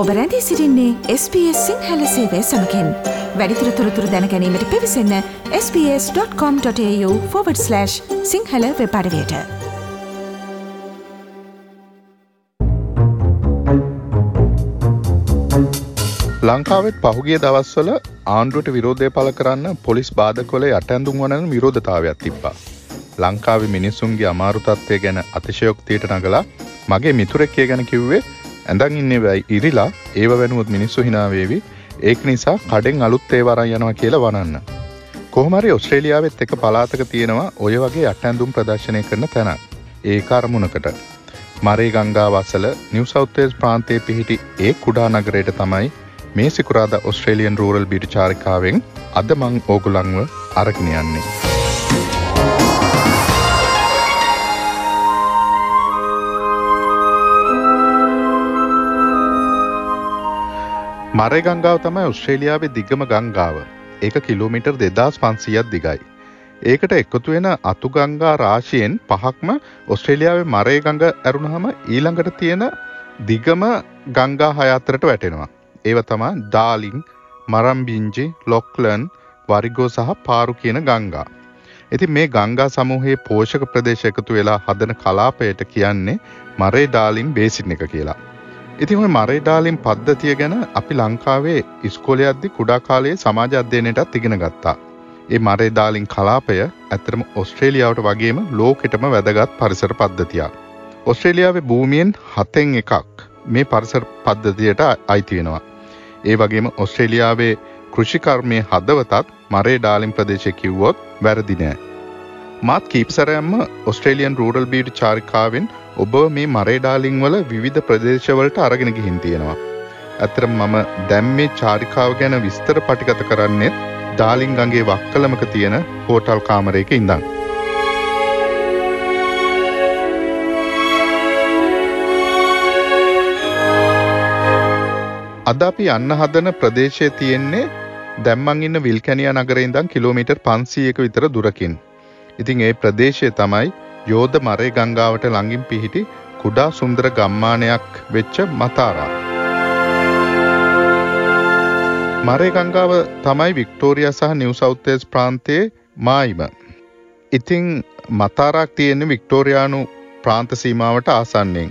ඔබ රැඳී සිරින්නේ SBS සිංහල සේවය සමකෙන් වැඩිතුර තොරතුර දැනැනීමට පිවිසන්න ps.com.ta/ සිංහල වෙපඩවයට ලංකාවෙත් පහුගිය දවස්වල ආණ්ඩුවට විරෝධය පල කරන්න පොලිස් බාධකොල අටැඳුම් වනන විරෝධතාවයක් තිබ්බා. ලංකාව මිනිස්සුන්ගේ අමාරුතත්වය ගැන අතිශයොක්තියට නගලා මගේ මිතුරෙක්කය ගැන කිව්වේ ඇඳන් ඉන්න වැයි ඉරිලා ඒව වෙනුවත් මිනිස්සු හිනාවේවි ඒක නිසා කඩෙන් අලුත් ඒවරන් යනවා කියලා වනන්න. කොහමරි ඔස්ට්‍රේලියාවත් එක පලාතක තියෙනවා ඔය වගේ අටැන්දුම් ප්‍රදර්ශනය කරන තැන. ඒ අරමුණකට. මරේ ගංගා වසල නිවසෞතේස් ප්‍රාන්තය පිහිටි ඒ කුඩා නගරයට තමයි මේ සිකුරාද ඔස්ට්‍රේලියන් රූරල් බිටි චාරිකාවෙන් අද මං ඕගුලංව අරගෙන යන්නේ. මරය ගංගාව තමයි ඔස්ට්‍රේලියාවේ දිගම ගංගාව ඒක කිලෝමිටර් දෙදස් පන්සියත් දිගයි. ඒකට එකතු වෙන අතුගංගා රාශයෙන් පහක්ම ඔස්ට්‍රේලියාවේ මරය ගඟ ඇරුණහම ඊළඟට තියෙන දිගම ගංගා හයත්තරට වැටෙනවා. ඒව තමා ඩාලිං මරම්බිංජි ලොක්ලන් වරිගෝ සහ පාරු කියන ගංගා. ඉති මේ ගංගා සමූහයේ පෝෂක ප්‍රදේශ එකතු වෙලා හදන කලාපයට කියන්නේ මරේ ඩාලින් බේසින් එක කියලා. ඉතින් ඔය මරේඩාලින් පද්ධතිය ගැන අපි ලංකාවේ ඉස්කෝලේ අද්දි කුඩා කාලයේ සමාජ අධ්‍යයනයටත් ඉගෙන ගත්තා. ඒ මරේඩාලින් කලාපය ඇත්තටම ඔස්ට්‍රේලියාවට වගේම ලෝකෙටම වැදගත් පරිසර පද්ධතියක්. ඔස්ට්‍රේලියාවේ භූමියෙන් හතෙන් එකක් මේ පරිසර පද්ධතියට අයිති වෙනවා. ඒ වගේම ඔස්ට්‍රේලියාවේ කෘෂිකර්මය හදවතත් මරේ ඩාලින් ප්‍රදේශය කිව්වොත් වැරදි නෑ. මාත් කීප්සරයම්ම ඔස්ට්‍රේලියන් රූරල් බීඩ් චාරිකාවෙන් ඔබ මේ මරේඩාලිං වල විවිධ ප්‍රදේශවලට අරගෙන ගිහින් තියෙනවා. ඇතරම් මම දැම් මේ චාරිකාව ගැන විස්තර පටිගත කරන්නේ ඩාලිංගගේ වක්කලමක තියෙන හෝටල් කාමරයක ඉඳං. අද අපි යන්න හදන ප්‍රදේශය තියෙන්නේ දැම්මන් ඉන්න විල්කැනිය නගර ඉඳන් කිලෝමීටර් පන්සීයක විතර දුරකින්. ඉතින් ඒ ප්‍රදේශය තමයි යෝධ මරේ ගංගාවට ළඟින් පිහිටි කුඩා සුන්දර ගම්මානයක් වෙච්ච මතාරා. මරේ ගංගාව තමයි වික්ටෝරිය සහ නිවසෞතේස් ප්‍රාන්තයේ මායිම. ඉතිං මතාරක් තියෙන්නේ වික්ටෝරයානු ප්‍රාන්ත සීමාවට ආසන්නෙන්.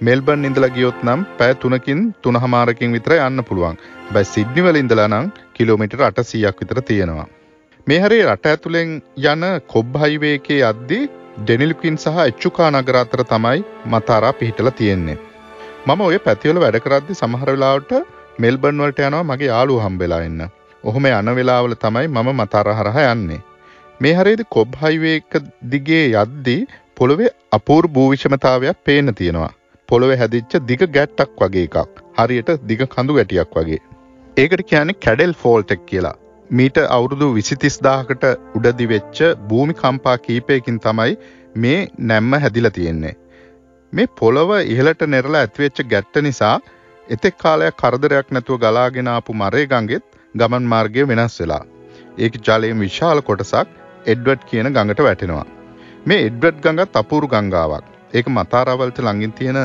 මෙල්බන් ඉඳල ගියොත් නම් පෑ තුනකින් තුනහමාරකින් විතර යන්න පුළුවන් බැයි සිද්ධිවල ඉඳලා නම් කිලෝමිටර් අටසීයක් විතර තියෙනවා. මේ හරේ රට ඇතුළෙන් යන කොබ් හයිවේකේ අද්දි ඩෙනිල්කින් සහ එච්චුකා නගර අතර තමයි මතාරා පිහිටල තියෙන්නේ. මම ඔය පැතිවල වැඩ කරද්දි සමහර වෙලාවට මෙල්බර්න් වලට යනවා මගේ යාළුව හම්බෙලා එන්න. ඔහොම යන වෙලාවල තමයි මම මතාර හරහා යන්නේ. මේ හරියේදී කොබ් හයිවේ එක දිගේ යද්දී පොළොවේ අපූර්ව භූවිෂමතාවයක් පේන්න තියෙනවා. පොළොවේ හැදිච්ච දිග ගැට්ටක් වගේ එකක්. හරියට දිග කඳු ගැටියක් වගේ. ඒකට කියන්නේ කැඩෙල් ෆෝල්ටෙක් කියලා. මීට අවුරුදු විසිතිස්දාහකට උඩදි වෙච්ච භූමි කම්පා කීපයකින් තමයි මේ නැම්ම හැදිල තියෙන්නේ. මේ පොළොව ඉහලට නෙරලා ඇත්වෙච්ච ගැට්ට නිසා එතෙක් කාලයක් කරදරයක් නැතුව ගලාගෙනාපු මරේ ගඟෙත් ගමන් මාර්ගය වෙනස් වෙලා. ඒක ජලයෙන් විශාල කොටසක් එඩ්වඩ් කියන ගඟට වැටෙනවා. මේ එඩ්වඩ් ගඟත් අපූරු ගංගාවක්. ඒක මතාරවලට ළඟින් තියෙන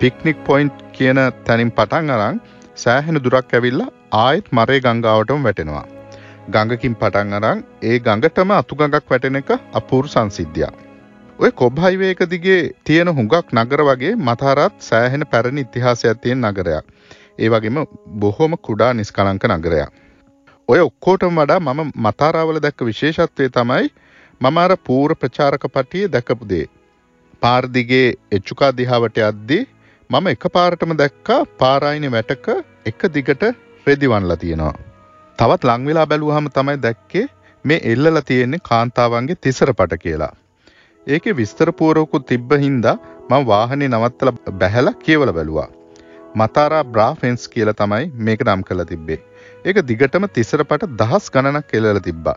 පික්නික් පොයින්ට් කියන තැනින් පටන් අරං සෑහෙන දුරක් ඇවිල්ලා ආයෙත් මරේ ගංගාවටම වැටෙනවා. ගඟකින් පටන් අරං ඒ ගඟටම අතුගඟක් වැටෙන එක අපූරු සංසිද්ධියක්. ඔය කොබ්හයිවේක දිගේ තියෙන හුඟක් නගර වගේ මතාරත් සෑහෙන පැරණි ඉතිහාසයක් තියෙන නගරයක්. ඒ වගේම බොහොම කුඩා නිස්කලංක නගරයක්. ඔය ඔක්කෝටම වඩා මම මතාරාවල දැක්ක විශේෂත්වය තමයි මම අර පූර ප්‍රචාරක පටිය දැකපු දේ. පාර්දිගේ එච්චුකා දිහාවට යද්දී මම එක පාරටම දැක්කා පාරායින වැටක එක දිගට රෙදිවන්ලා තියෙනවා. තවත් ලංවෙලා බැලුවහම තමයි දැක්කේ මේ එල්ලලා තියෙන්නේ කාන්තාවන්ගේ තිසරපට කියලා. ඒකේ විස්තර පුවරකුත් තිබ්බ හින්දා මම වාහනේ නවත්තලා බැහැලා කියවලා බැලුවා. මතාරා බ්‍රා ෆෙන්ස් කියලා තමයි මේක නම් කරලා තිබ්බේ. ඒක දිගටම තිසරපට දහස් ගණනක් එල්ලලා තිබ්බා.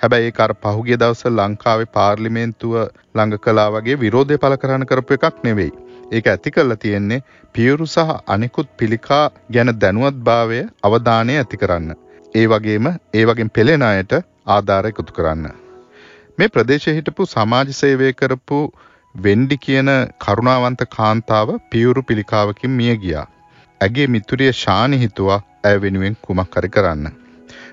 හැබැයි ඒක අර පහුගිය දවස්වල ලංකාවේ පාර්ලිමේන්තුව ළඟ කළා වගේ විරෝධය පළ කරන්න කරපු එකක් නෙවෙයි. ඒක ඇති කරලා තියෙන්නේ පියුරු සහ අනිකුත් පිළිකා ගැන දැනුවත්භාවය අවධානය ඇති කරන්න. ඒ වගේම ඒ වගේ පෙළෙන අයට ආධාර එකතු කරන්න. මේ ප්‍රදේශය හිටපු සමාජ සේවය කරපු වෙන්ඩි කියන කරුණාවන්ත කාන්තාව පියුරු පිළිකාවකින් මිය ගියා. ඇගේ මිතුරිය ශානි හිතුවා ඇය වෙනුවෙන් කුමක් හරි කරන්න.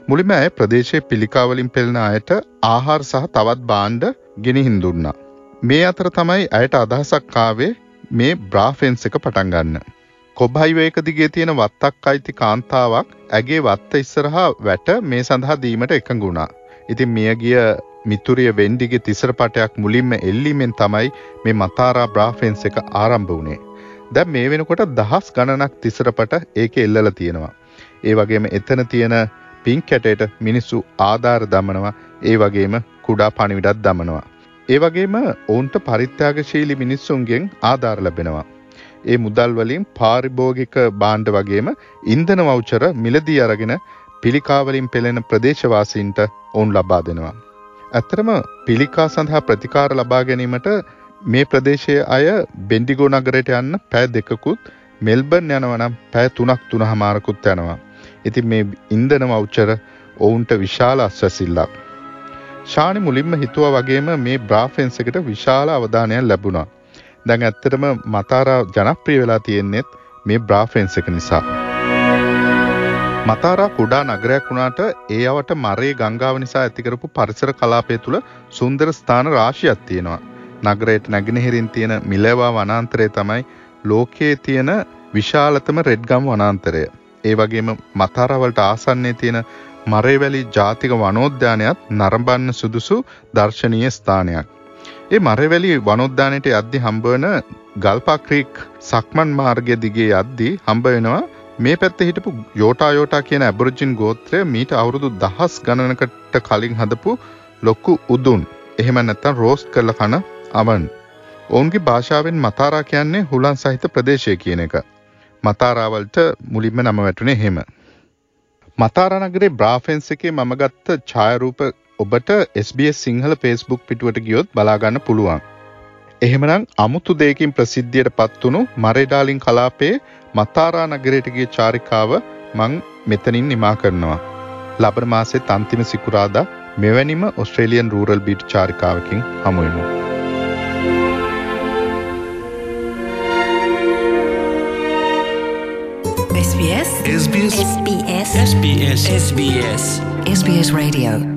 මුලින්ම ඇය ප්‍රදේශයේ පිළිකාවලින් පෙළෙන අයට ආහාර සහ තවත් භාණ්ඩ ගෙනihin දුන්නා. මේ අතර තමයි ඇයට අදහසක් ආවේ මේ බ්‍රාෆෙන්ස් එක පටන් ගන්න. කොබ් හයිවේ එක දිගේ තියෙන වත්තක් අයිති කාන්තාවක් ඇගේ වත්ත ඉස්සරහා වැට මේ සඳහා දීමට එකඟ වුණා. ඉතින් මියගිය මිතුරිය වෙන්ඩිගේ තිසරපටයක් මුලින්ම එල්ලීමෙන් තමයි මේ මතාරා බ්‍රාෆෙන්ස් එක ආරම්භ වුණේ. දැන් මේ වෙනකොට දහස් ගණනක් තිසරපට ඒකේ එල්ලලා තියෙනවා. ඒ වගේම එතන තියෙන පින්ක් කැටයට මිනිස්සු ආධාර දමනවා. ඒ වගේම කුඩා පණිවිඩක් දමනවා. ඒ වගේම ඔවුන්ට පරිත්‍යාගශීලී මිනිස්සුන්ගෙන් ආධාර ලැබෙනවා. ඒ මුදල් වලින් පාරිභෝගික භාණ්ඩ වගේම ඉන්ධන වවුචර මිලදී අරගෙන පිළිකාවලින් පෙළෙන ප්‍රදේශවාසීන්ට ඔවුන් ලබා දෙනවා. ඇත්තරම පිළිකා සඳහා ප්‍රතිකාර ලබා ගැනීමට මේ ප්‍රදේශයේ අය බෙන්ඩිගෝ නගරයට යන්න පැය දෙකකුත් මෙල්බර්න් යනවා නම් පැය තුනක් තුනහමාරකුත් යනවා. ඉතින් මේ ඉන්ධන වවුචර ඔවුන්ට විශාල අස්වැසිල්ලක්. ශානි මුලින්ම හිතුවා වගේම මේ බ්‍රාෆෙන්ස් එකට විශාල අවධානයක් ලැබුණා. දැන් ඇත්තටම මතාරා ජනප්‍රිය වෙලා තියෙන්නේත් මේ බ්‍රාෆෙන්ස් එක නිසා. මතාරා කුඩා නගරයක් වුණාට ඒ අවට මරේ ගංගාව නිසා ඇතිකරපු පරිසර කලාපය තුළ සුන්දර ස්ථාන රාශියක් තියෙනවා. නගරයට නැගෙනහිරින් තියෙන මිලවා වනාන්තරය තමයි ලෝකයේ තියෙන විශාලතම රෙඩ්ගම් වනාන්තරය. ඒ වගේම මතාරවලට ආසන්නයේ තියෙන මරේවැලි ජාතික වනෝද්‍යානයත් නරඹන්න සුදුසු දර්ශනීය ස්ථානයක්. ඒ මරේවැලි වනෝද්‍යානයට යද්දි හම්බවන ගල්පා ක්‍රීක් සක්මන් මාර්ගය දිගේ යද්දි හම්බ වෙනවා මේ පැත්තේ හිටපු යෝටා යෝටා කියන ඇබොරිජින් ගෝත්‍රය මීට අවුරුදු දහස් ගණනකට කලින් හදපු ලොකු උදුන්. එහෙම නැත්නම් රෝස්ට් කරලා කන අවන්. ඔවුන්ගේ භාෂාවෙන් මතාරා කියන්නේ හුලන් සහිත ප්‍රදේශය කියන එක. මතාරාවලට මුලින්ම නම වැටුනේ එහෙම. මතාරා නගරේ බ්‍රාෆෙන්ස් එකේ මම ගත්ත ඡායාරූප ඔබට SBS සිංහල Facebook පිටුවට ගියොත් බලා ගන්න පුළුවන්. එහෙමනම් අමුතු දෙයකින් ප්‍රසිද්ධියට පත්වුණු මරේඩාලින් කලාපයේ මතාරා නගරයට ගිය චාරිකාව මං මෙතනින් නිමා කරනවා. ලබන මාසෙත් අන්තිම සිකුරාදා මෙවැනිම ඔස්ට්‍රේලියන් රූරල් බීට් චාරිකාවකින් හමුවෙමු. SBS SBS SBS SBS SBS SBS Radio